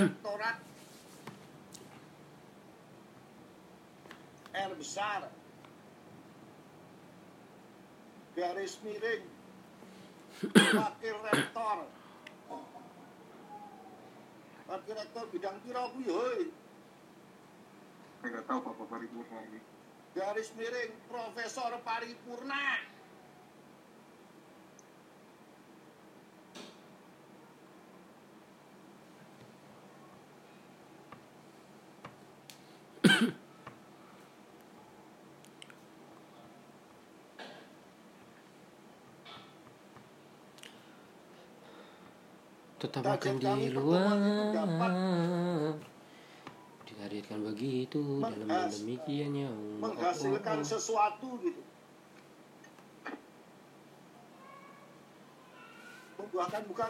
Rektorat R besar. Garis miring. Wakil rektor. Wakil rektor bidang piro kuwi hoi Saya nggak tahu Bapak Paripurna ini. garis miring profesor paripurna tetap makan di luar dapat ditargetkan begitu dalam demikian ya menghasilkan sesuatu gitu. Membuahkan bukan